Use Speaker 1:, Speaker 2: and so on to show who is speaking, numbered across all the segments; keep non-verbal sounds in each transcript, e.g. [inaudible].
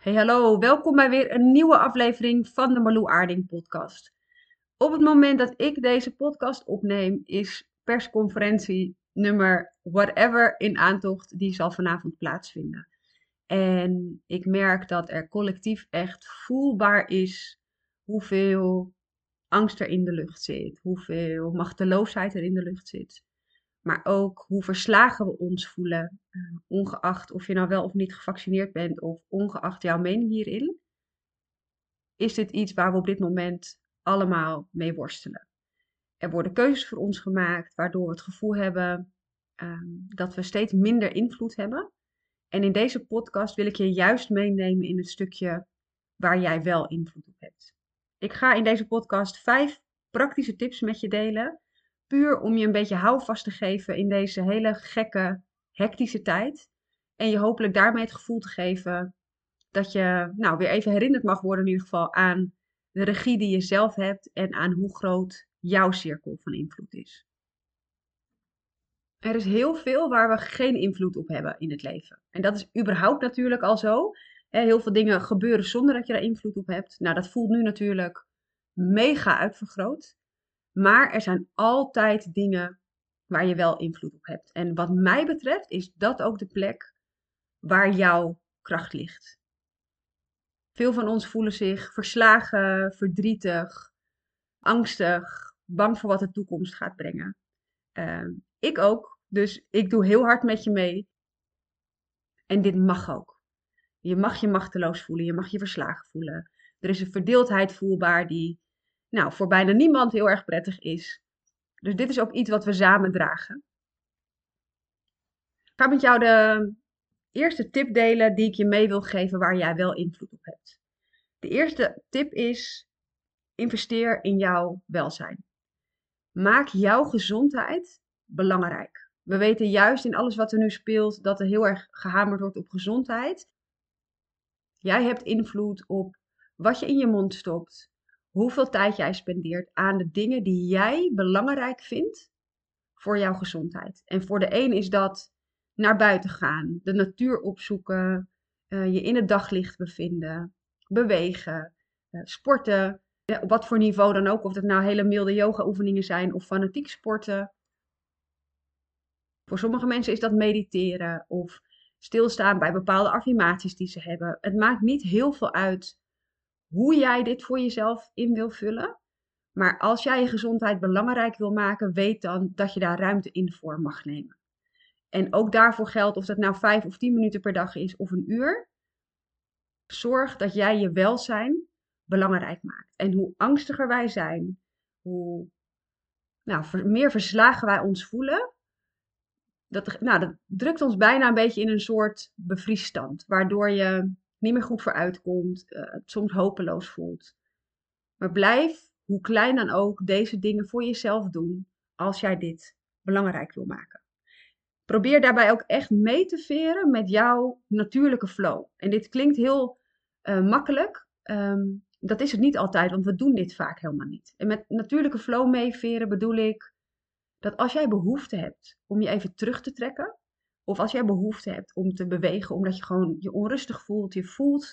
Speaker 1: Hey hallo, welkom bij weer een nieuwe aflevering van de Malou Aarding podcast. Op het moment dat ik deze podcast opneem is persconferentie nummer whatever in aantocht, die zal vanavond plaatsvinden. En ik merk dat er collectief echt voelbaar is hoeveel angst er in de lucht zit, hoeveel machteloosheid er in de lucht zit. Maar ook hoe verslagen we ons voelen, eh, ongeacht of je nou wel of niet gevaccineerd bent of ongeacht jouw mening hierin. Is dit iets waar we op dit moment allemaal mee worstelen? Er worden keuzes voor ons gemaakt waardoor we het gevoel hebben ehm, dat we steeds minder invloed hebben. En in deze podcast wil ik je juist meenemen in het stukje waar jij wel invloed op hebt. Ik ga in deze podcast vijf praktische tips met je delen Puur om je een beetje houvast te geven in deze hele gekke, hectische tijd. En je hopelijk daarmee het gevoel te geven dat je nou, weer even herinnerd mag worden in ieder geval aan de regie die je zelf hebt en aan hoe groot jouw cirkel van invloed is. Er is heel veel waar we geen invloed op hebben in het leven. En dat is überhaupt natuurlijk al zo. Heel veel dingen gebeuren zonder dat je er invloed op hebt. Nou, dat voelt nu natuurlijk mega uitvergroot. Maar er zijn altijd dingen waar je wel invloed op hebt. En wat mij betreft is dat ook de plek waar jouw kracht ligt. Veel van ons voelen zich verslagen, verdrietig, angstig, bang voor wat de toekomst gaat brengen. Ehm, ik ook, dus ik doe heel hard met je mee. En dit mag ook. Je mag je machteloos voelen, je mag je verslagen voelen. Er is een verdeeldheid voelbaar die nou, voor bijna niemand heel erg prettig is. Dus dit is ook iets wat we samen dragen. Ik ga met jou de eerste tip delen die ik je mee wil geven waar jij wel invloed op hebt. De eerste tip is: investeer in jouw welzijn. Maak jouw gezondheid belangrijk. We weten juist in alles wat er nu speelt dat er heel erg gehamerd wordt op gezondheid. Jij hebt invloed op wat je in je mond stopt, hoeveel tijd jij spendeert aan de dingen die jij belangrijk vindt voor jouw gezondheid. En voor de een is dat naar buiten gaan, de natuur opzoeken, uh, je in het daglicht bevinden, bewegen, uh, sporten, op wat voor niveau dan ook, of het nou hele milde yoga-oefeningen zijn of fanatiek sporten. Voor sommige mensen is dat mediteren of stilstaan bij bepaalde affirmaties die ze hebben. Het maakt niet heel veel uit hoe jij dit voor jezelf in wil vullen. Maar als jij je gezondheid belangrijk wil maken, weet dan dat je daar ruimte in voor mag nemen. En ook daarvoor geldt of dat nou vijf of tien minuten per dag is of een uur. Zorg dat jij je welzijn belangrijk maakt. En hoe angstiger wij zijn, hoe nou, meer verslagen wij ons voelen, dat, nou, dat drukt ons bijna een beetje in een soort bevriesstand. Waardoor je niet meer goed voor uitkomt, uh, het soms hopeloos voelt. Maar blijf, hoe klein dan ook, deze dingen voor jezelf doen als jij dit belangrijk wil maken. Probeer daarbij ook echt mee te veren met jouw natuurlijke flow. En dit klinkt heel uh, makkelijk. Um, dat is het niet altijd, want we doen dit vaak helemaal niet. En met natuurlijke flow meeveren bedoel ik dat als jij behoefte hebt om je even terug te trekken, of als jij behoefte hebt om te bewegen, omdat je gewoon je onrustig voelt, je voelt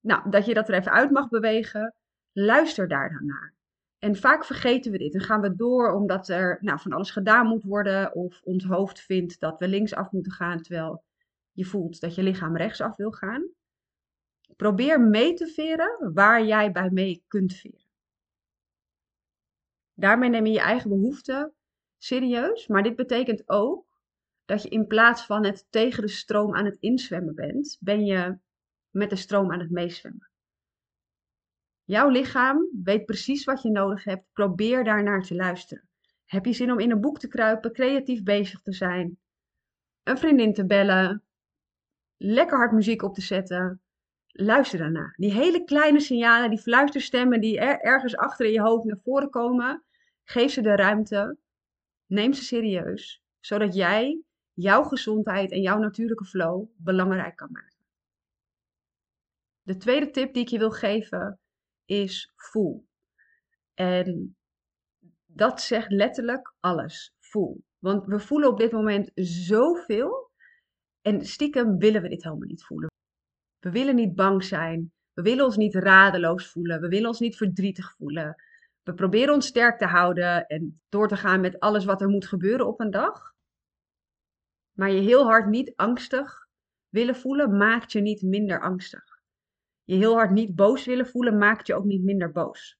Speaker 1: nou, dat je dat er even uit mag bewegen, luister daar dan naar. En vaak vergeten we dit en gaan we door omdat er nou, van alles gedaan moet worden of ons hoofd vindt dat we linksaf moeten gaan terwijl je voelt dat je lichaam rechtsaf wil gaan. Probeer mee te veren waar jij bij mee kunt veren. Daarmee neem je je eigen behoeften serieus, maar dit betekent ook dat je in plaats van het tegen de stroom aan het inzwemmen bent, ben je met de stroom aan het meezwemmen. Jouw lichaam weet precies wat je nodig hebt. Probeer daar naar te luisteren. Heb je zin om in een boek te kruipen, creatief bezig te zijn, een vriendin te bellen, lekker hard muziek op te zetten? Luister daarna. Die hele kleine signalen, die fluisterstemmen die er ergens achter in je hoofd naar voren komen, geef ze de ruimte. Neem ze serieus, zodat jij jouw gezondheid en jouw natuurlijke flow belangrijk kan maken. De tweede tip die ik je wil geven is voel. En dat zegt letterlijk alles. Voel. Want we voelen op dit moment zoveel. En stiekem willen we dit helemaal niet voelen. We willen niet bang zijn. We willen ons niet radeloos voelen. We willen ons niet verdrietig voelen. We proberen ons sterk te houden en door te gaan met alles wat er moet gebeuren op een dag. Maar je heel hard niet angstig willen voelen, maakt je niet minder angstig. Je heel hard niet boos willen voelen, maakt je ook niet minder boos.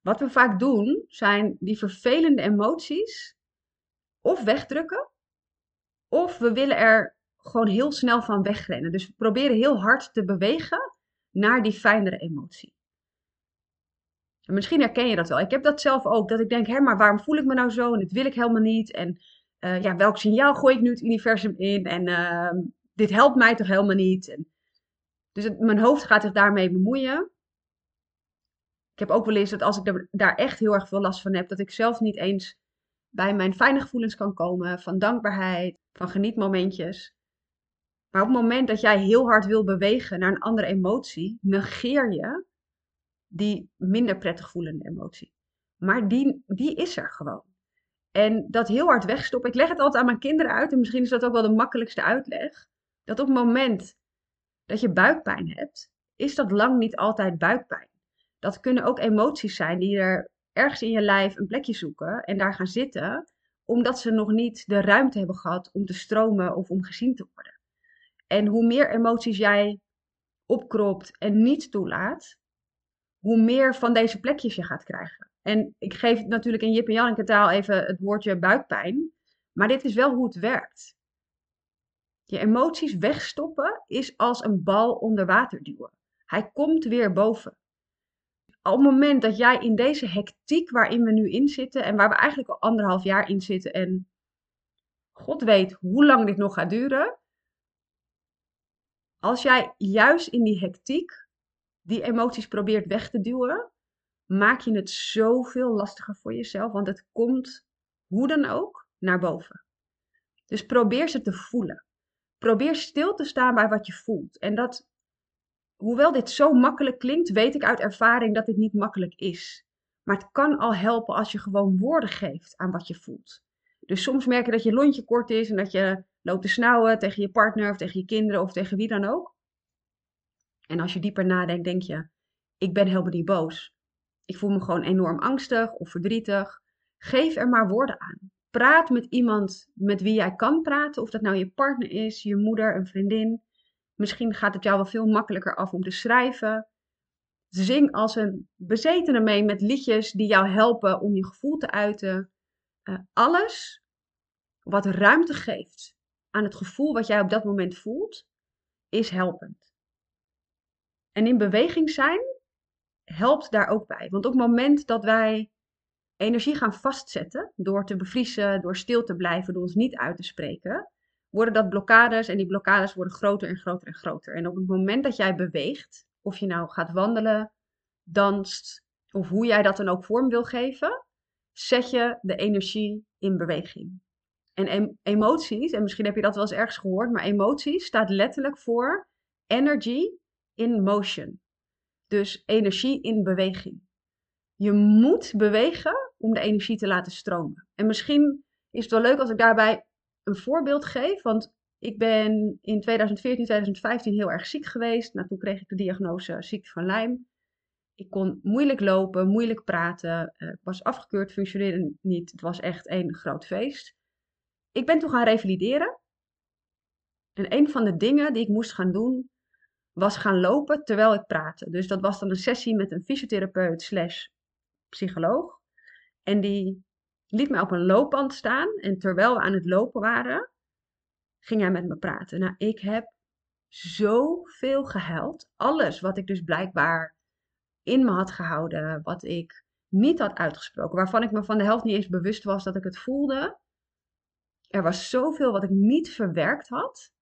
Speaker 1: Wat we vaak doen, zijn die vervelende emoties of wegdrukken, of we willen er gewoon heel snel van wegrennen. Dus we proberen heel hard te bewegen naar die fijnere emotie. En misschien herken je dat wel. Ik heb dat zelf ook, dat ik denk, hé, maar waarom voel ik me nou zo en dit wil ik helemaal niet. En uh, ja, welk signaal gooi ik nu het universum in en uh, dit helpt mij toch helemaal niet. En dus mijn hoofd gaat zich daarmee bemoeien. Ik heb ook wel eens dat als ik daar echt heel erg veel last van heb, dat ik zelf niet eens bij mijn fijne gevoelens kan komen van dankbaarheid, van genietmomentjes. Maar op het moment dat jij heel hard wil bewegen naar een andere emotie, negeer je die minder prettig voelende emotie. Maar die, die is er gewoon. En dat heel hard wegstoppen. Ik leg het altijd aan mijn kinderen uit. En misschien is dat ook wel de makkelijkste uitleg. Dat op het moment dat je buikpijn hebt, is dat lang niet altijd buikpijn. Dat kunnen ook emoties zijn die er ergens in je lijf een plekje zoeken en daar gaan zitten, omdat ze nog niet de ruimte hebben gehad om te stromen of om gezien te worden. En hoe meer emoties jij opkropt en niet toelaat, hoe meer van deze plekjes je gaat krijgen. En ik geef natuurlijk in Jip en Janneke taal even het woordje buikpijn. Maar dit is wel hoe het werkt. Je emoties wegstoppen is als een bal onder water duwen. Hij komt weer boven. Op het moment dat jij in deze hectiek waarin we nu in zitten en waar we eigenlijk al anderhalf jaar in zitten en God weet hoe lang dit nog gaat duren. Als jij juist in die hectiek die emoties probeert weg te duwen, maak je het zoveel lastiger voor jezelf, want het komt hoe dan ook naar boven. Dus probeer ze te voelen. Probeer stil te staan bij wat je voelt. En dat, hoewel dit zo makkelijk klinkt, weet ik uit ervaring dat dit niet makkelijk is. Maar het kan al helpen als je gewoon woorden geeft aan wat je voelt. Dus soms merk je dat je lontje kort is en dat je loopt te snauwen tegen je partner of tegen je kinderen of tegen wie dan ook. En als je dieper nadenkt, denk je: ik ben helemaal niet boos. Ik voel me gewoon enorm angstig of verdrietig. Geef er maar woorden aan. Praat met iemand met wie jij kan praten, of dat nou je partner is, je moeder, een vriendin. Misschien gaat het jou wel veel makkelijker af om te schrijven. Zing als een bezetene mee met liedjes die jou helpen om je gevoel te uiten. Uh, alles wat ruimte geeft aan het gevoel wat jij op dat moment voelt, is helpend. En in beweging zijn helpt daar ook bij. Want op het moment dat wij energie gaan vastzetten, door te bevriezen, door stil te blijven, door ons niet uit te spreken, worden dat blokkades en die blokkades worden groter en groter en groter. En op het moment dat jij beweegt, of je nou gaat wandelen, danst, of hoe jij dat dan ook vorm wil geven, zet je de energie in beweging. En emoties, en misschien heb je dat wel eens ergens gehoord, maar emoties staat letterlijk voor energy in motion. Dus energie in beweging. Je moet bewegen om de energie te laten stromen. En misschien is het wel leuk als ik daarbij een voorbeeld geef. Want ik ben in 2014, 2015 heel erg ziek geweest. Nou, toen kreeg ik de diagnose ziekte van Lyme. Ik kon moeilijk lopen, moeilijk praten. Uh, was afgekeurd, functioneerde niet. Het was echt een groot feest. Ik ben toen gaan revalideren. En een van de dingen die ik moest gaan doen, was gaan lopen terwijl ik praatte. Dus dat was dan een sessie met een fysiotherapeut slash psycholoog. En die liet mij op een loopband staan. En terwijl we aan het lopen waren, ging hij met me praten. Nou, ik heb zoveel gehuild. Alles wat ik dus blijkbaar in me had gehouden, wat ik niet had uitgesproken, waarvan ik me van de helft niet eens bewust was dat ik het voelde. Er was zoveel wat ik niet verwerkt had,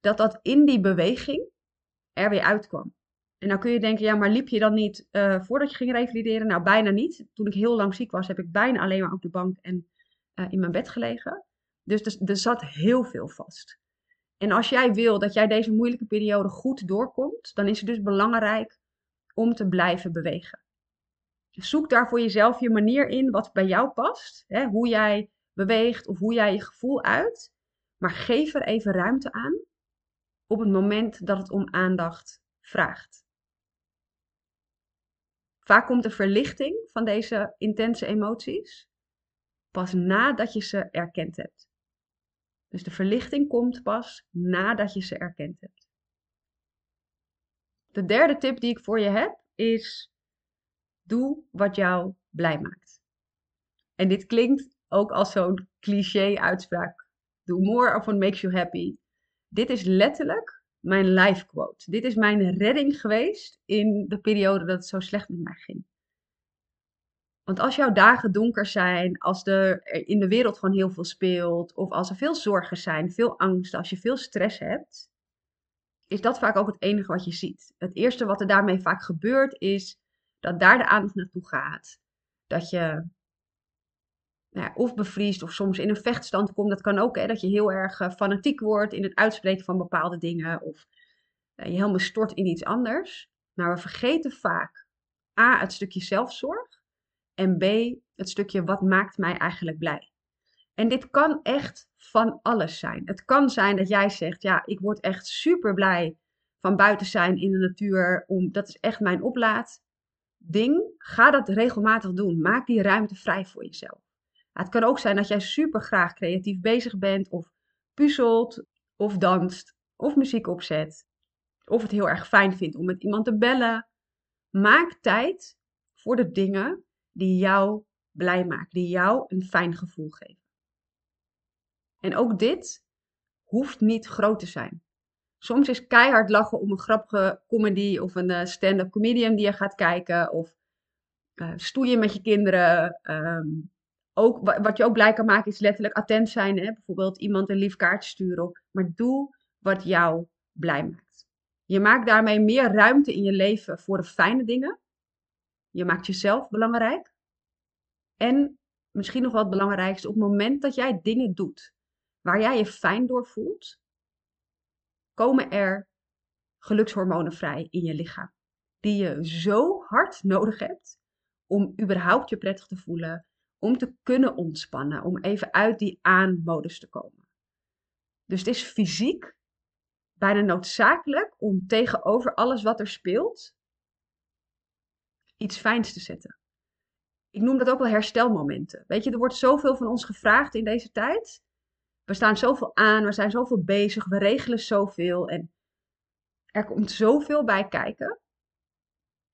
Speaker 1: dat dat in die beweging er weer uitkwam. En dan kun je denken, ja, maar liep je dan niet uh, voordat je ging revalideren? Nou, bijna niet. Toen ik heel lang ziek was, heb ik bijna alleen maar op de bank en uh, in mijn bed gelegen. Dus er, er zat heel veel vast. En als jij wil dat jij deze moeilijke periode goed doorkomt, dan is het dus belangrijk om te blijven bewegen. Zoek daar voor jezelf je manier in wat bij jou past. Hè, hoe jij beweegt of hoe jij je gevoel uit. Maar geef er even ruimte aan op het moment dat het om aandacht vraagt. Vaak komt de verlichting van deze intense emoties pas nadat je ze erkend hebt. Dus de verlichting komt pas nadat je ze erkend hebt. De derde tip die ik voor je heb is: doe wat jou blij maakt. En dit klinkt ook als zo'n cliché-uitspraak. Do more of what makes you happy. Dit is letterlijk mijn life quote. Dit is mijn redding geweest in de periode dat het zo slecht met mij ging. Want als jouw dagen donker zijn, als er in de wereld gewoon heel veel speelt, of als er veel zorgen zijn, veel angst, als je veel stress hebt, is dat vaak ook het enige wat je ziet. Het eerste wat er daarmee vaak gebeurt is dat daar de aandacht naartoe gaat. Dat je nou of bevriest of soms in een vechtstand komt. Dat kan ook, hè, dat je heel erg uh, fanatiek wordt in het uitspreken van bepaalde dingen. Of uh, je helemaal stort in iets anders. Maar we vergeten vaak A, het stukje zelfzorg. En B, het stukje wat maakt mij eigenlijk blij. En dit kan echt van alles zijn. Het kan zijn dat jij zegt, ja, ik word echt super blij van buiten zijn in de natuur. Om, dat is echt mijn oplaad ding. Ga dat regelmatig doen. Maak die ruimte vrij voor jezelf. Het kan ook zijn dat jij super graag creatief bezig bent of puzzelt of danst of muziek opzet. Of het heel erg fijn vindt om met iemand te bellen. Maak tijd voor de dingen die jou blij maken, die jou een fijn gevoel geven. En ook dit hoeft niet groot te zijn. Soms is keihard lachen om een grappige comedy of een eh, stand-up comedian die je gaat kijken. Of uh, stoeien met je kinderen. Ehm, ook, wat je ook blij kan maken is letterlijk attent zijn. Hè? Bijvoorbeeld iemand een lief kaartje sturen. Maar doe wat jou blij maakt. Je maakt daarmee meer ruimte in je leven voor de fijne dingen. Je maakt jezelf belangrijk. En misschien nog wel het belangrijkste, op het moment dat jij dingen doet waar jij je fijn door voelt, komen er gelukshormonen vrij in je lichaam. Die je zo hard nodig hebt om überhaupt je prettig te voelen, om te kunnen ontspannen, om even uit die aanmodus te komen. Dus het is fysiek bijna noodzakelijk om tegenover alles wat er speelt iets fijns te zetten. Ik noem dat ook wel herstelmomenten. Weet je, er wordt zoveel van ons gevraagd in deze tijd. We staan zoveel aan, we zijn zoveel bezig, we regelen zoveel en er komt zoveel bij kijken.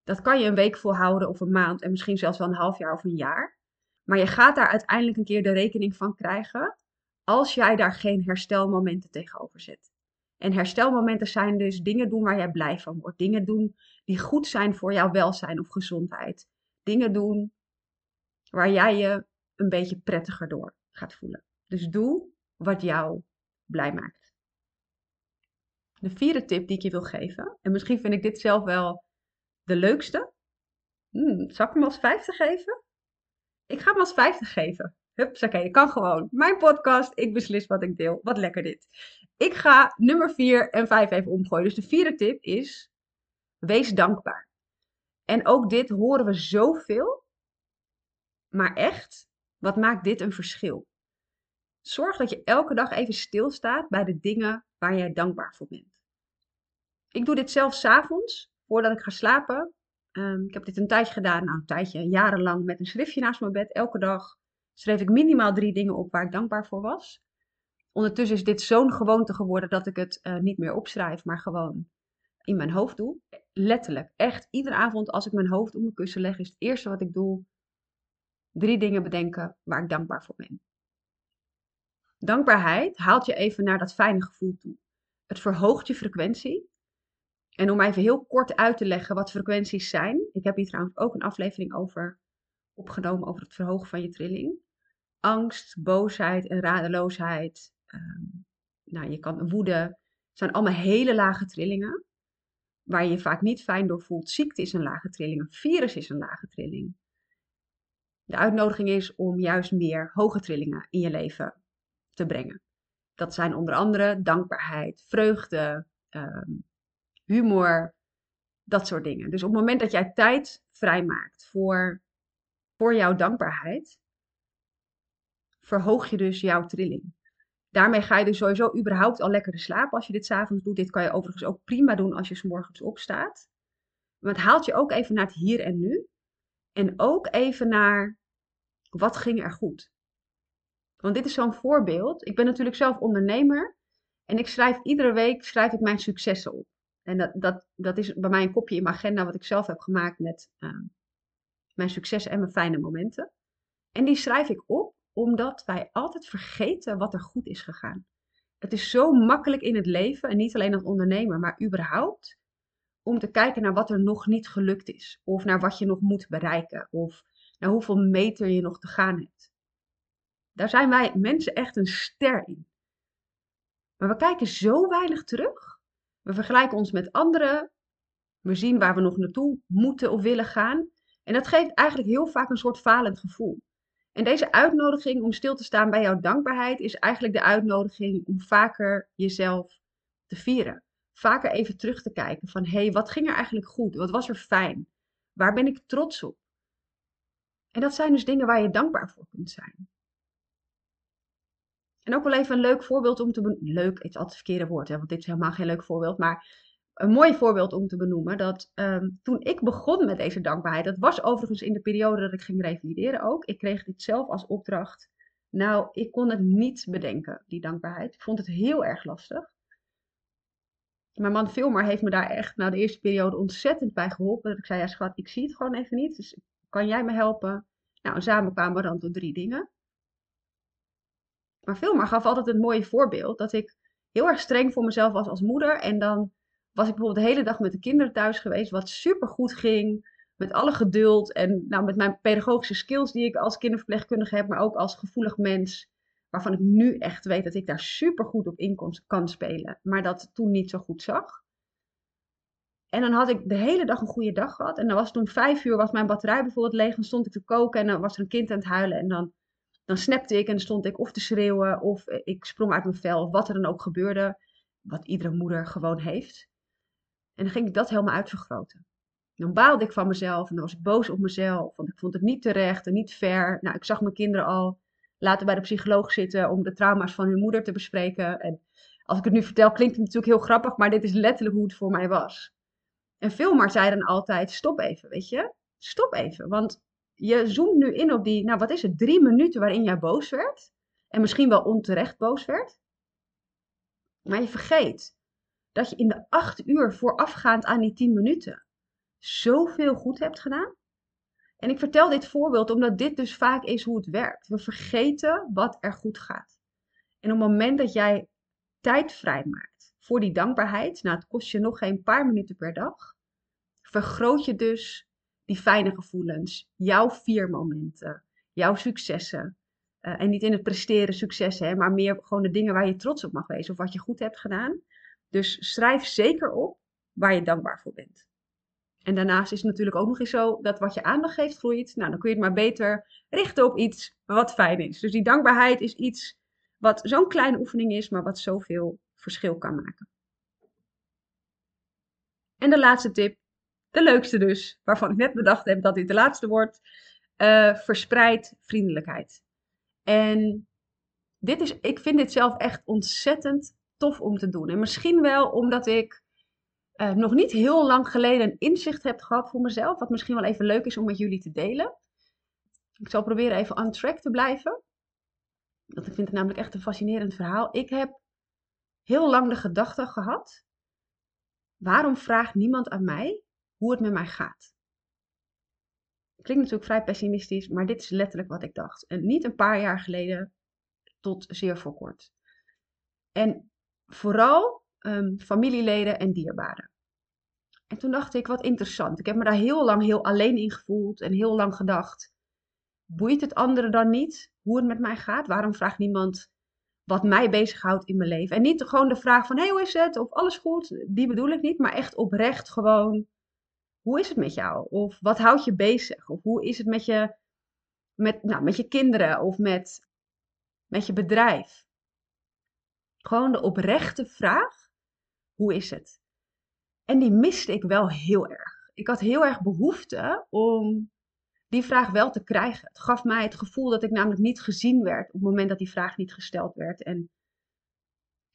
Speaker 1: Dat kan je een week volhouden of een maand en misschien zelfs wel een half jaar of een jaar. Maar je gaat daar uiteindelijk een keer de rekening van krijgen als jij daar geen herstelmomenten tegenover zet. En herstelmomenten zijn dus dingen doen waar jij blij van wordt. Dingen doen die goed zijn voor jouw welzijn of gezondheid. Dingen doen waar jij je een beetje prettiger door gaat voelen. Dus doe wat jou blij maakt. De vierde tip die ik je wil geven, en misschien vind ik dit zelf wel de leukste. Hmm, zal ik hem als vijfde geven? Ik ga hem als vijfde geven. Hups, oké, ik kan gewoon. Mijn podcast, ik beslis wat ik deel. Wat lekker dit. Ik ga nummer 4 en 5 even omgooien. Dus de vierde tip is: wees dankbaar. En ook dit horen we zoveel. Maar echt, wat maakt dit een verschil? Zorg dat je elke dag even stilstaat bij de dingen waar jij dankbaar voor bent. Ik doe dit zelf s'avonds, voordat ik ga slapen. Um, ik heb dit een tijdje gedaan, nou een tijdje, jarenlang, met een schriftje naast mijn bed. Elke dag schreef ik minimaal drie dingen op waar ik dankbaar voor was. Ondertussen is dit zo'n gewoonte geworden dat ik het uh, niet meer opschrijf, maar gewoon in mijn hoofd doe. Letterlijk, echt iedere avond als ik mijn hoofd op mijn kussen leg, is het eerste wat ik doe drie dingen bedenken waar ik dankbaar voor ben. Dankbaarheid haalt je even naar dat fijne gevoel toe. Het verhoogt je frequentie. En om even heel kort uit te leggen wat frequenties zijn. Ik heb hier trouwens ook een aflevering over opgenomen over het verhogen van je trilling. Angst, boosheid en radeloosheid. Um, nou, je kan woede. zijn allemaal hele lage trillingen. Waar je je vaak niet fijn door voelt. Ziekte is een lage trilling. Een virus is een lage trilling. De uitnodiging is om juist meer hoge trillingen in je leven te brengen. Dat zijn onder andere dankbaarheid, vreugde, ehm, humor, dat soort dingen. Dus op het moment dat jij tijd vrijmaakt voor, voor jouw dankbaarheid, verhoog je dus jouw trilling. Daarmee ga je dus sowieso überhaupt al lekkerder slapen als je dit s'avonds doet. Dit kan je overigens ook prima doen als je s morgens opstaat. Maar het haalt je ook even naar het hier en nu. En ook even naar wat ging er goed. Want dit is zo'n voorbeeld. Ik ben natuurlijk zelf ondernemer. En ik schrijf iedere week schrijf ik mijn successen op. En dat, dat, dat is bij mij een kopje in mijn agenda wat ik zelf heb gemaakt met uh, mijn successen en mijn fijne momenten. En die schrijf ik op omdat wij altijd vergeten wat er goed is gegaan. Het is zo makkelijk in het leven, en niet alleen als ondernemer, maar überhaupt, om te kijken naar wat er nog niet gelukt is. Of naar wat je nog moet bereiken. Of naar hoeveel meter je nog te gaan hebt. Daar zijn wij mensen echt een ster in. Maar we kijken zo weinig terug. We vergelijken ons met anderen. We zien waar we nog naartoe moeten of willen gaan. En dat geeft eigenlijk heel vaak een soort falend gevoel. En deze uitnodiging om stil te staan bij jouw dankbaarheid is eigenlijk de uitnodiging om vaker jezelf te vieren. Vaker even terug te kijken van hé, hey, wat ging er eigenlijk goed? Wat was er fijn? Waar ben ik trots op? En dat zijn dus dingen waar je dankbaar voor kunt zijn. En ook wel even een leuk voorbeeld om te benoemen. Leuk, is altijd het verkeerde woord, hè, want dit is helemaal geen leuk voorbeeld. Maar een mooi voorbeeld om te benoemen. Dat um, toen ik begon met deze dankbaarheid, dat was overigens in de periode dat ik ging revalideren ook. Ik kreeg dit zelf als opdracht. Nou, ik kon het niet bedenken, die dankbaarheid. Ik vond het heel erg lastig. Mijn man Filmer heeft me daar echt na de eerste periode ontzettend bij geholpen. Dat ik zei, ja schat, ik zie het gewoon even niet. Dus kan jij me helpen? Nou, samen kwamen we dan tot drie dingen. Maar Filmer gaf altijd een mooie voorbeeld. Dat ik heel erg streng voor mezelf was als moeder. En dan was ik bijvoorbeeld de hele dag met de kinderen thuis geweest, wat super goed ging. Met alle geduld en nou, met mijn pedagogische skills die ik als kinderverpleegkundige heb, maar ook als gevoelig mens. Waarvan ik nu echt weet dat ik daar super goed op in kan spelen, maar dat toen niet zo goed zag. En dan had ik de hele dag een goede dag gehad. En dan was het toen vijf uur, was mijn batterij bijvoorbeeld leeg. Dan stond ik te koken en dan was er een kind aan het huilen. En dan, dan snapte ik en stond ik of te schreeuwen of ik sprong uit mijn vel. Of wat er dan ook gebeurde. Wat iedere moeder gewoon heeft. En dan ging ik dat helemaal uitvergroten. Dan baalde ik van mezelf en dan was ik boos op mezelf, want ik vond het niet terecht en niet fair. Nou, ik zag mijn kinderen al later bij de psycholoog zitten om de trauma's van hun moeder te bespreken. En als ik het nu vertel, klinkt het natuurlijk heel grappig, maar dit is letterlijk hoe het voor mij was. En Filmar zei dan altijd: stop even, weet je? Stop even, want je zoomt nu in op die, nou wat is het, drie minuten waarin jij boos werd. En misschien wel onterecht boos werd. Maar je vergeet dat je in de acht uur voorafgaand aan die tien minuten zoveel goed hebt gedaan. En ik vertel dit voorbeeld omdat dit dus vaak is hoe het werkt. We vergeten wat er goed gaat. En op het moment dat jij tijd vrijmaakt voor die dankbaarheid, nou het kost je nog geen paar minuten per dag, vergroot je dus die fijne gevoelens, jouw vier momenten, jouw successen. Uh, en niet in het presteren successen, hè, maar meer gewoon de dingen waar je trots op mag wezen of wat je goed hebt gedaan. Dus schrijf zeker op waar je dankbaar voor bent. En daarnaast is het natuurlijk ook nog eens zo dat wat je aandacht geeft groeit. Nou, dan kun je het maar beter richten op iets wat fijn is. Dus die dankbaarheid is iets wat zo'n kleine oefening is, maar wat zoveel verschil kan maken. En de laatste tip, de leukste dus, waarvan ik net bedacht heb dat dit de laatste wordt. Uh, verspreid vriendelijkheid. En dit is, ik vind dit zelf echt ontzettend tof om te doen. En misschien wel omdat ik uh, nog niet heel lang geleden een inzicht heb gehad voor mezelf, wat misschien wel even leuk is om met jullie te delen. Ik zal proberen even on track te blijven. Want ik vind het namelijk echt een fascinerend verhaal. Ik heb heel lang de gedachte gehad: waarom vraagt niemand aan mij hoe het met mij gaat? Klinkt natuurlijk vrij pessimistisch, maar dit is letterlijk wat ik dacht. En niet een paar jaar geleden tot zeer voor kort. En vooral um, familieleden en dierbaren. En toen dacht ik, wat interessant. Ik heb me daar heel lang heel alleen in gevoeld en heel lang gedacht, boeit het anderen dan niet hoe het met mij gaat? Waarom vraagt niemand wat mij bezighoudt in mijn leven? En niet gewoon de vraag van, hey, hoe is het? Of alles goed? Die bedoel ik niet, maar echt oprecht gewoon, hoe is het met jou? Of wat houdt je bezig? Of hoe is het met je, met, nou, met je kinderen of met, met je bedrijf? Gewoon de oprechte vraag: hoe is het? En die miste ik wel heel erg. Ik had heel erg behoefte om die vraag wel te krijgen. Het gaf mij het gevoel dat ik namelijk niet gezien werd op het moment dat die vraag niet gesteld werd. En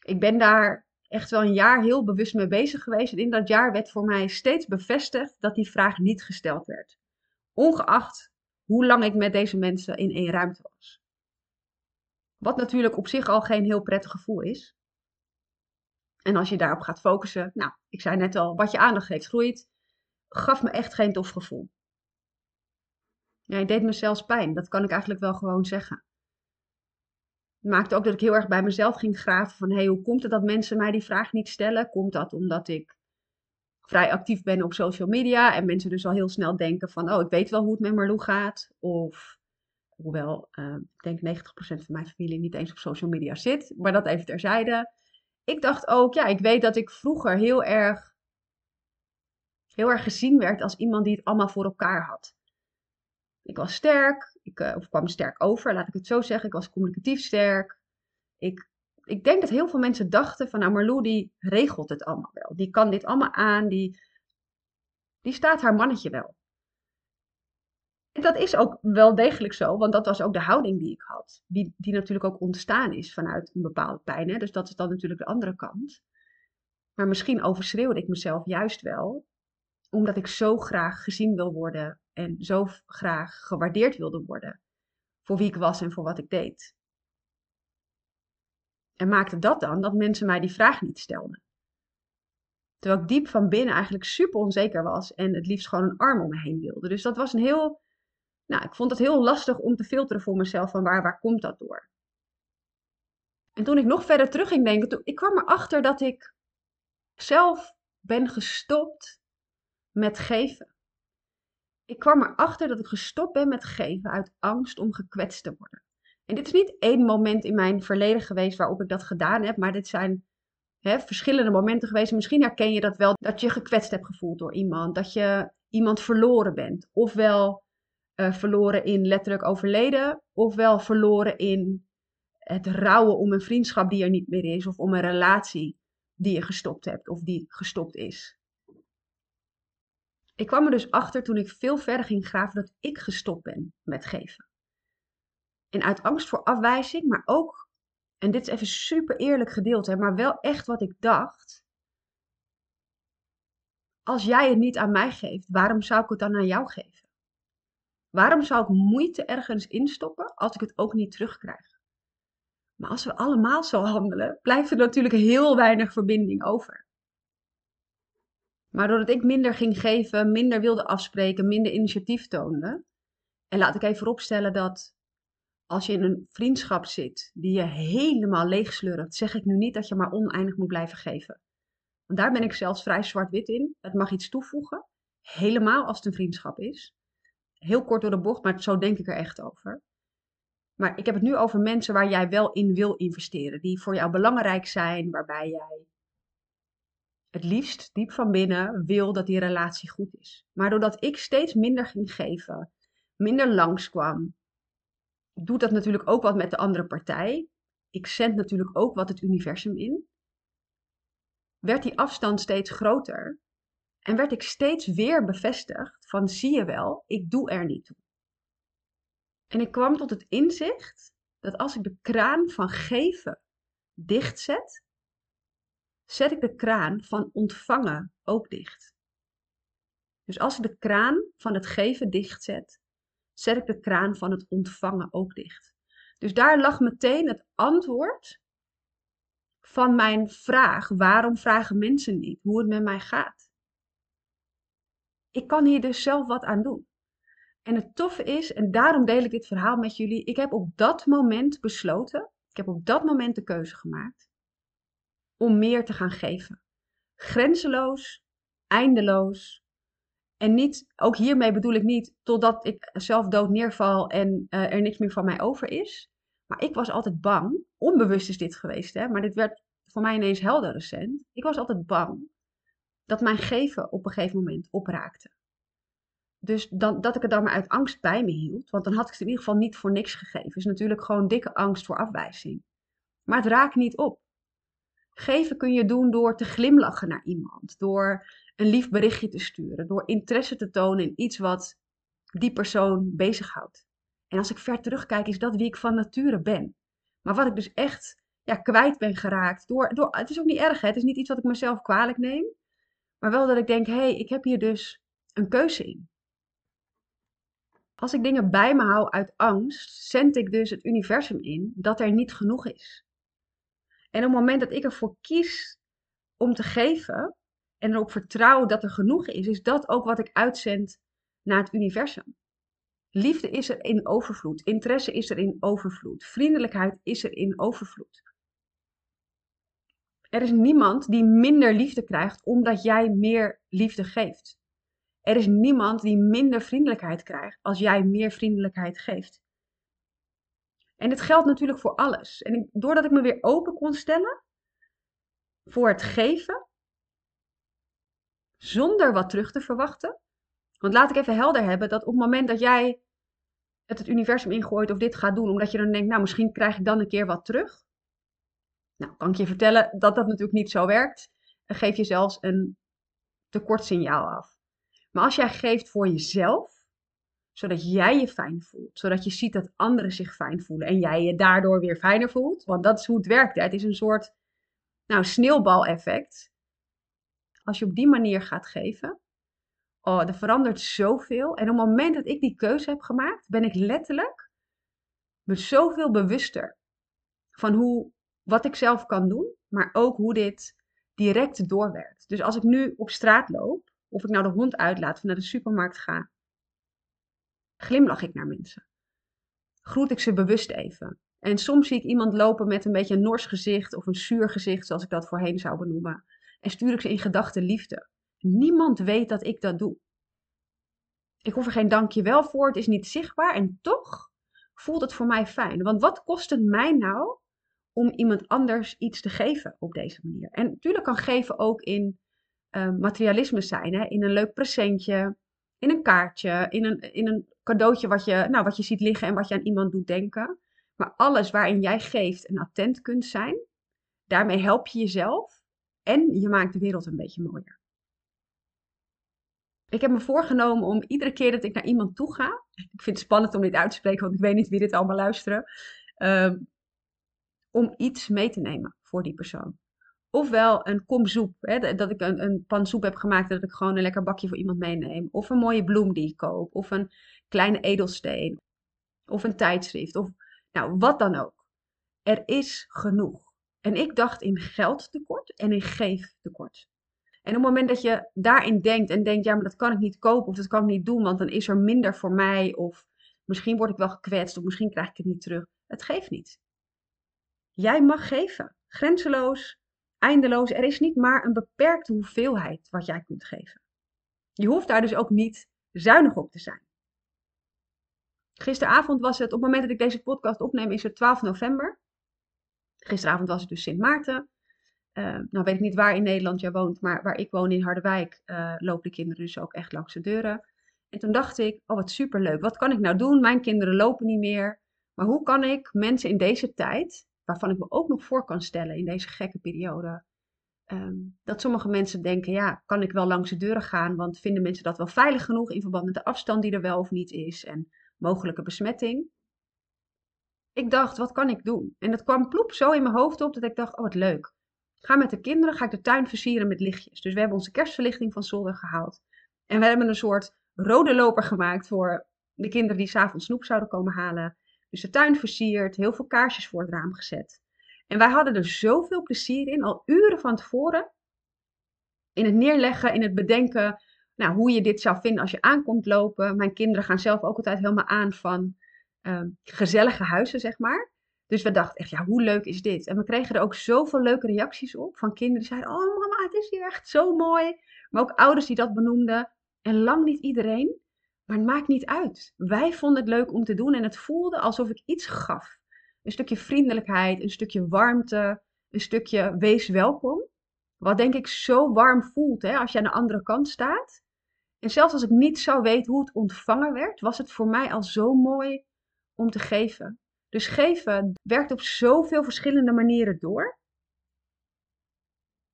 Speaker 1: Ik ben daar echt wel een jaar heel bewust mee bezig geweest. En in dat jaar werd voor mij steeds bevestigd dat die vraag niet gesteld werd. Ongeacht hoe lang ik met deze mensen in één ruimte was. Wat natuurlijk op zich al geen heel prettig gevoel is. En als je daarop gaat focussen, nou, ik zei net al, wat je aandacht geeft groeit, gaf me echt geen tof gevoel. Ja, deed me zelfs pijn, dat kan ik eigenlijk wel gewoon zeggen. Maakte ook dat ik heel erg bij mezelf ging graven van, hey, hoe komt het dat mensen mij die vraag niet stellen? Komt dat omdat ik vrij actief ben op social media en mensen dus al heel snel denken van, oh, ik weet wel hoe het met Marlou gaat. Of, hoewel, uh, ik denk 90% van mijn familie niet eens op social media zit, maar dat even terzijde. Ik dacht ook, ja, ik weet dat ik vroeger heel erg, heel erg gezien werd als iemand die het allemaal voor elkaar had. Ik was sterk, ik, uh, of kwam sterk over, laat ik het zo zeggen. Ik was communicatief sterk. Ik ik denk dat heel veel mensen dachten van nou Marlou die regelt het allemaal wel. Die kan dit allemaal aan, die, die staat haar mannetje wel. En dat is ook wel degelijk zo, want dat was ook de houding die ik had. Die, die natuurlijk ook ontstaan is vanuit een bepaalde pijn. Hè? Dus dat is dan natuurlijk de andere kant. Maar misschien overschreeuwde ik mezelf juist wel, omdat ik zo graag gezien wil worden en zo graag gewaardeerd wilde worden voor wie ik was en voor wat ik deed. En maakte dat dan dat mensen mij die vraag niet stelden. Terwijl ik diep van binnen eigenlijk super onzeker was en het liefst gewoon een arm om me heen wilde. Dus dat was een heel, nou, ik vond het heel lastig om te filteren voor mezelf van waar, waar komt dat door. En toen ik nog verder terug ging denken, toen, ik kwam erachter dat ik zelf ben gestopt met geven. Ik kwam erachter dat ik gestopt ben met geven uit angst om gekwetst te worden. En dit is niet één moment in mijn verleden geweest waarop ik dat gedaan heb, maar dit zijn hè, verschillende momenten geweest. Misschien herken je dat wel, dat je gekwetst hebt gevoeld door iemand, dat je iemand verloren bent. Ofwel uh, verloren in letterlijk overleden, ofwel verloren in het rouwen om een vriendschap die er niet meer is, of om een relatie die je gestopt hebt of die gestopt is. Ik kwam er dus achter toen ik veel verder ging graven dat ik gestopt ben met geven. En uit angst voor afwijzing, maar ook, en dit is even super eerlijk gedeeld, hè, maar wel echt wat ik dacht. Als jij het niet aan mij geeft, waarom zou ik het dan aan jou geven? Waarom zou ik moeite ergens instoppen als ik het ook niet terugkrijg? Maar als we allemaal zo handelen, blijft er natuurlijk heel weinig verbinding over. Maar doordat ik minder ging geven, minder wilde afspreken, minder initiatief toonde. En laat ik even vooropstellen dat als je in een vriendschap zit die je helemaal leegslurpt, zeg ik nu niet dat je maar oneindig moet blijven geven. Want daar ben ik zelfs vrij zwart-wit in. Het mag iets toevoegen, helemaal als het een vriendschap is. Heel kort door de bocht, maar zo denk ik er echt over. Maar ik heb het nu over mensen waar jij wel in wil investeren, die voor jou belangrijk zijn, waarbij jij het liefst diep van binnen wil dat die relatie goed is. Maar doordat ik steeds minder ging geven, minder langskwam, doet dat natuurlijk ook wat met de andere partij. Ik zend natuurlijk ook wat het universum in. Werd die afstand steeds groter en werd ik steeds weer bevestigd van zie je wel, ik doe er niet toe. En ik kwam tot het inzicht dat als ik de kraan van geven dichtzet, zet ik de kraan van ontvangen ook dicht. Dus als ik de kraan van het geven dichtzet, zet ik de kraan van het ontvangen ook dicht. Dus daar lag meteen het antwoord van mijn vraag: waarom vragen mensen niet hoe het met mij gaat? Ik kan hier dus zelf wat aan doen. En het toffe is, en daarom deel ik dit verhaal met jullie, ik heb op dat moment besloten, ik heb op dat moment de keuze gemaakt om meer te gaan geven. Grenzeloos, eindeloos, en niet, ook hiermee bedoel ik niet totdat ik zelf dood neerval en uh, er niks meer van mij over is. Maar ik was altijd bang, onbewust is dit geweest, hè, maar dit werd voor mij ineens helder recent. Ik was altijd bang dat mijn geven op een gegeven moment opraakte. Dus dan, dat ik het dan maar uit angst bij me hield, want dan had ik het in ieder geval niet voor niks gegeven. Is natuurlijk gewoon dikke angst voor afwijzing. Maar het raakt niet op. Geven kun je doen door te glimlachen naar iemand, door een lief berichtje te sturen, door interesse te tonen in iets wat die persoon bezighoudt. En als ik ver terugkijk, is dat wie ik van nature ben. Maar wat ik dus echt ja, kwijt ben geraakt. Door, door, het is ook niet erg, hè? het is niet iets wat ik mezelf kwalijk neem. Maar wel dat ik denk, hé, hey, ik heb hier dus een keuze in. Als ik dingen bij me hou uit angst, zend ik dus het universum in dat er niet genoeg is. En op het moment dat ik ervoor kies om te geven en erop vertrouw dat er genoeg is, is dat ook wat ik uitzend naar het universum. Liefde is er in overvloed, interesse is er in overvloed, vriendelijkheid is er in overvloed. Er is niemand die minder liefde krijgt omdat jij meer liefde geeft. Er is niemand die minder vriendelijkheid krijgt als jij meer vriendelijkheid geeft. En dit geldt natuurlijk voor alles. En doordat ik me weer open kon stellen voor het geven, zonder wat terug te verwachten. Want laat ik even helder hebben dat op het moment dat jij het, het universum ingooit of dit gaat doen, omdat je dan denkt, nou misschien krijg ik dan een keer wat terug. Nou, kan ik je vertellen dat dat natuurlijk niet zo werkt. Dan geef je zelfs een tekort signaal af. Maar als jij geeft voor jezelf, zodat jij je fijn voelt, zodat je ziet dat anderen zich fijn voelen en jij je daardoor weer fijner voelt, want dat is hoe het werkt. Hè? Het is een soort nou, sneeuwbaleffect. Als je op die manier gaat geven, oh, er verandert zoveel. En op het moment dat ik die keuze heb gemaakt, ben ik letterlijk me zoveel bewuster van hoe, wat ik zelf kan doen, maar ook hoe dit direct doorwerkt. Dus als ik nu op straat loop, of ik nou de hond uitlaat of naar de supermarkt ga, glimlach ik naar mensen. Groet ik ze bewust even. En soms zie ik iemand lopen met een beetje een nors gezicht of een zuur gezicht, zoals ik dat voorheen zou benoemen. En stuur ik ze in gedachten liefde. Niemand weet dat ik dat doe. Ik hoef er geen dankjewel voor, het is niet zichtbaar en toch voelt het voor mij fijn. Want wat kost het mij nou om iemand anders iets te geven op deze manier? En natuurlijk kan geven ook in uh, materialisme zijn, hè? in een leuk presentje, in een kaartje, in een, in een cadeautje wat je, nou, wat je ziet liggen en wat je aan iemand doet denken. Maar alles waarin jij geeft en attent kunt zijn, daarmee help je jezelf en je maakt de wereld een beetje mooier. Ik heb me voorgenomen om iedere keer dat ik naar iemand toe ga, [laughs] ik vind het spannend om dit uit te spreken, want ik weet niet wie dit allemaal luisteren, uh, om iets mee te nemen voor die persoon. Ofwel een kom soep, hè, dat ik een, een pan soep heb gemaakt dat ik gewoon een lekker bakje voor iemand meeneem. Of een mooie bloem die ik koop. Of een kleine edelsteen. Of een tijdschrift. Of nou, wat dan ook. Er is genoeg. En ik dacht in geldtekort en in geeftekort. En op het moment dat je daarin denkt en denkt, ja, maar dat kan ik niet kopen of dat kan ik niet doen, want dan is er minder voor mij of misschien word ik wel gekwetst of misschien krijg ik het niet terug. Het geeft niet. Jij mag geven. Grenzeloos, eindeloos. Er is niet maar een beperkte hoeveelheid wat jij kunt geven. Je hoeft daar dus ook niet zuinig op te zijn. Gisteravond was het, op het moment dat ik deze podcast opneem, is het 12 november. Gisteravond was het dus Sint Maarten. Uh, nou weet ik niet waar in Nederland jij woont, maar waar ik woon in Harderwijk uh, lopen de kinderen dus ook echt langs de deuren. En toen dacht ik, oh wat superleuk, wat kan ik nou doen? Mijn kinderen lopen niet meer. Maar hoe kan ik mensen in deze tijd, waarvan ik me ook nog voor kan stellen in deze gekke periode. Ehm, dat sommige mensen denken, ja, kan ik wel langs de deuren gaan, want vinden mensen dat wel veilig genoeg in verband met de afstand die er wel of niet is en mogelijke besmetting. Ik dacht, wat kan ik doen? En dat kwam ploep zo in mijn hoofd op dat ik dacht, oh wat leuk. Ga met de kinderen, ga ik de tuin versieren met lichtjes. Dus we hebben onze kerstverlichting van zolder gehaald. En we hebben een soort rode loper gemaakt voor de kinderen die s'avonds snoep zouden komen halen. Dus de tuin versierd, heel veel kaarsjes voor het raam gezet. En wij hadden er zoveel plezier in, al uren van tevoren, in het neerleggen, in het bedenken, nou, hoe je dit zou vinden als je aankomt lopen. Mijn kinderen gaan zelf ook altijd helemaal aan van uh, gezellige huizen, zeg maar. Dus we dachten echt, ja, hoe leuk is dit? En we kregen er ook zoveel leuke reacties op van kinderen die zeiden, oh mama, het is hier echt zo mooi. Maar ook ouders die dat benoemden. En lang niet iedereen. Maar het maakt niet uit. Wij vonden het leuk om te doen en het voelde alsof ik iets gaf. Een stukje vriendelijkheid, een stukje warmte, een stukje wees welkom. Wat denk ik zo warm voelt hè, als je aan de andere kant staat. En zelfs als ik niet zou weten hoe het ontvangen werd, was het voor mij al zo mooi om te geven. Dus geven werkt op zoveel verschillende manieren door.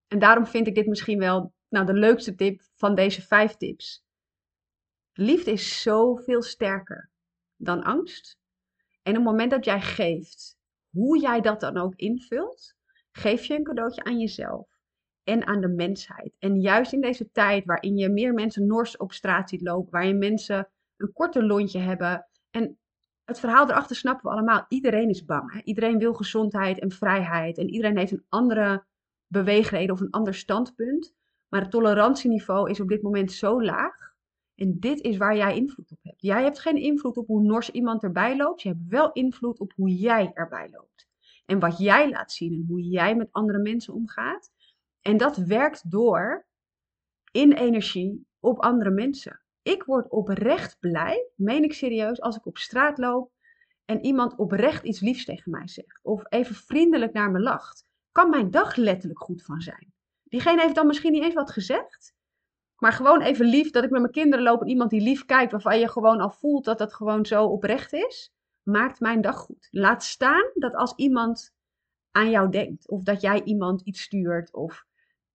Speaker 1: En daarom vind ik dit misschien wel nou, de leukste tip van deze vijf tips. Liefde is zoveel sterker dan angst. En op het moment dat jij geeft, hoe jij dat dan ook invult, geef je een cadeautje aan jezelf en aan de mensheid. En juist in deze tijd waarin je meer mensen nors op straat ziet lopen, waarin mensen een korter lontje hebben. En het verhaal erachter snappen we allemaal. Iedereen is bang. Hè? Iedereen wil gezondheid en vrijheid. En iedereen heeft een andere beweegreden of een ander standpunt. Maar het tolerantieniveau is op dit moment zo laag. En dit is waar jij invloed op hebt. Jij hebt geen invloed op hoe nors iemand erbij loopt. Je hebt wel invloed op hoe jij erbij loopt. En wat jij laat zien en hoe jij met andere mensen omgaat. En dat werkt door in energie op andere mensen. Ik word oprecht blij, meen ik serieus, als ik op straat loop en iemand oprecht iets liefs tegen mij zegt. Of even vriendelijk naar me lacht. Kan mijn dag letterlijk goed van zijn. Diegene heeft dan misschien niet eens wat gezegd. Maar gewoon even lief dat ik met mijn kinderen loop en iemand die lief kijkt, waarvan je gewoon al voelt dat dat gewoon zo oprecht is, maakt mijn dag goed. Laat staan dat als iemand aan jou denkt, of dat jij iemand iets stuurt, of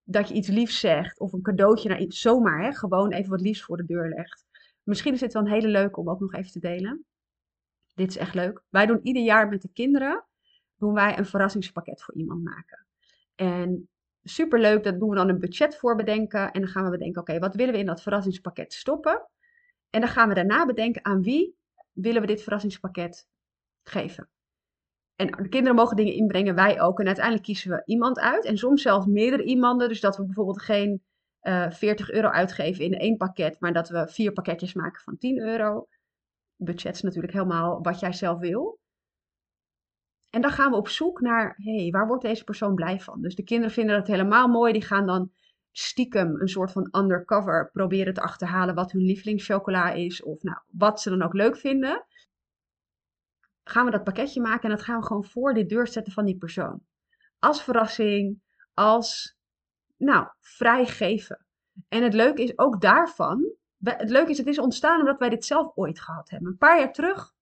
Speaker 1: dat je iets liefs zegt of een cadeautje naar iets, zomaar hè, gewoon even wat liefs voor de deur legt. Misschien is dit wel een hele leuke om ook nog even te delen. Dit is echt leuk. Wij doen ieder jaar met de kinderen doen wij een verrassingspakket voor iemand maken. En super leuk, dat doen we dan een budget voor bedenken. En dan gaan we bedenken, oké, wat willen we in dat verrassingspakket stoppen? En dan gaan we daarna bedenken aan wie willen we dit verrassingspakket geven. En de kinderen mogen dingen inbrengen, wij ook. En uiteindelijk kiezen we iemand uit. En soms zelfs meerdere iemanden. Dus dat we bijvoorbeeld geen uh, eh, 40 euro uitgeven in één pakket, maar dat we vier pakketjes maken van 10 euro. Budget is natuurlijk helemaal wat jij zelf wil. En dan gaan we op zoek naar, hey, waar wordt deze persoon blij van? Dus de kinderen vinden dat helemaal mooi. Die gaan dan stiekem een soort van undercover proberen te achterhalen wat hun lievelingschocola is. Of nou, wat ze dan ook leuk vinden gaan we dat pakketje maken en dat gaan we gewoon voor de deur zetten van die persoon. Als verrassing, als, nou, vrijgeven. En het leuke is ook daarvan, het leuke is, het is ontstaan omdat wij dit zelf ooit gehad hebben. Een paar jaar terug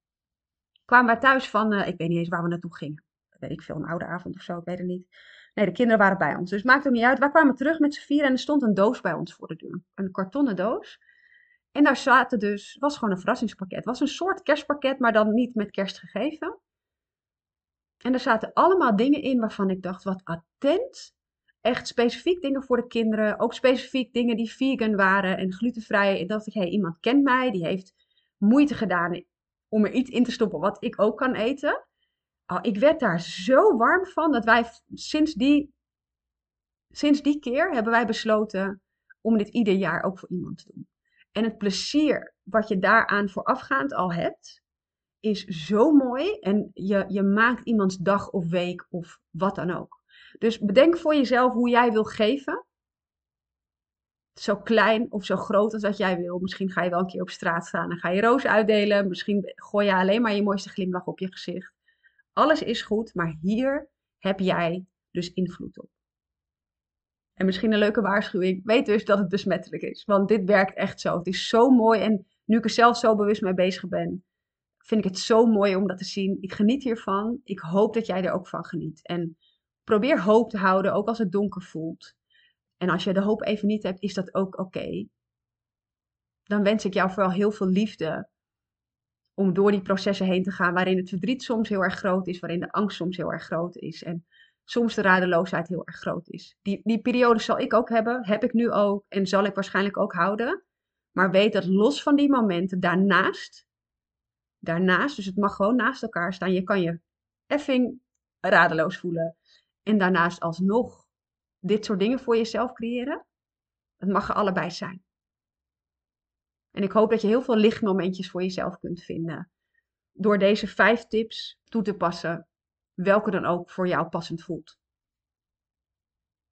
Speaker 1: kwamen wij thuis van, uh, ik weet niet eens waar we naartoe gingen. Weet ik veel, een oude avond of zo, ik weet het niet. Nee, de kinderen waren bij ons. Dus het maakt ook niet uit. Wij kwamen terug met z'n vier en er stond een doos bij ons voor de deur. Een kartonnen doos. En daar zaten dus, was gewoon een verrassingspakket. Het was een soort kerstpakket, maar dan niet met kerst gegeven. En er zaten allemaal dingen in waarvan ik dacht, wat attent. Echt specifiek dingen voor de kinderen. Ook specifiek dingen die vegan waren en glutenvrij. En dacht ik, hé, hey, iemand kent mij. Die heeft moeite gedaan om er iets in te stoppen wat ik ook kan eten. Oh, ik werd daar zo warm van dat wij sinds die, sinds die keer hebben wij besloten om dit ieder jaar ook voor iemand te doen. En het plezier wat je daaraan voorafgaand al hebt, is zo mooi. En je, je maakt iemands dag of week of wat dan ook. Dus bedenk voor jezelf hoe jij wil geven. Zo klein of zo groot als dat jij wil. Misschien ga je wel een keer op straat staan en ga je roos uitdelen. Misschien gooi je alleen maar je mooiste glimlach op je gezicht. Alles is goed, maar hier heb jij dus invloed op. En misschien een leuke waarschuwing. Weet dus dat het besmettelijk is. Want dit werkt echt zo. Het is zo mooi. En nu ik er zelf zo bewust mee bezig ben, vind ik het zo mooi om dat te zien. Ik geniet hiervan. Ik hoop dat jij er ook van geniet. En probeer hoop te houden, ook als het donker voelt. En als je de hoop even niet hebt, is dat ook oké. Dan wens ik jou vooral heel veel liefde om door die processen heen te gaan waarin het verdriet soms heel erg groot is, waarin de angst soms heel erg groot is. En soms de radeloosheid heel erg groot is. Die, die periode zal ik ook hebben, heb ik nu ook en zal ik waarschijnlijk ook houden. Maar weet dat los van die momenten, daarnaast, daarnaast, dus het mag gewoon naast elkaar staan. Je kan je effing radeloos voelen. En daarnaast alsnog dit soort dingen voor jezelf creëren. Het mag er allebei zijn. En ik hoop dat je heel veel lichtmomentjes voor jezelf kunt vinden. Door deze vijf tips toe te passen welke dan ook voor jou passend voelt.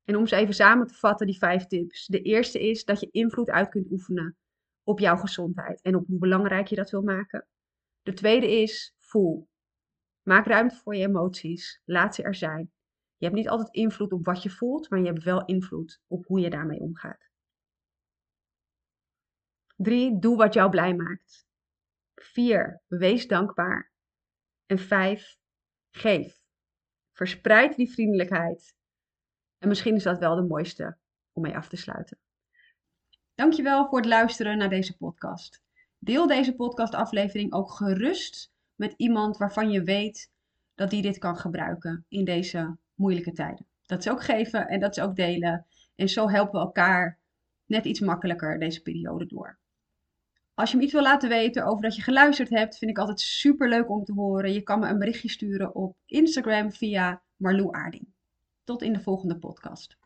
Speaker 1: En om ze even samen te vatten, die vijf tips. De eerste is dat je invloed uit kunt oefenen op jouw gezondheid en op hoe belangrijk je dat wil maken. De tweede is voel. Maak ruimte voor je emoties. Laat ze er zijn. Je hebt niet altijd invloed op wat je voelt, maar je hebt wel invloed op hoe je daarmee omgaat. Drie, doe wat jou blij maakt. Vier, wees dankbaar. En vijf, geef. Verspreid die vriendelijkheid. En misschien is dat wel de mooiste om mee af te sluiten. Dankjewel voor het luisteren naar deze podcast. Deel deze podcastaflevering ook gerust met iemand waarvan je weet dat die dit kan gebruiken in deze moeilijke tijden. Dat is ook geven en dat is ook delen. En zo helpen we elkaar net iets makkelijker deze periode door. Als je me iets wil laten weten over dat je geluisterd hebt, vind ik altijd super leuk om te horen. Je kan me een berichtje sturen op Instagram via Marlou Aarding. Tot in de volgende podcast.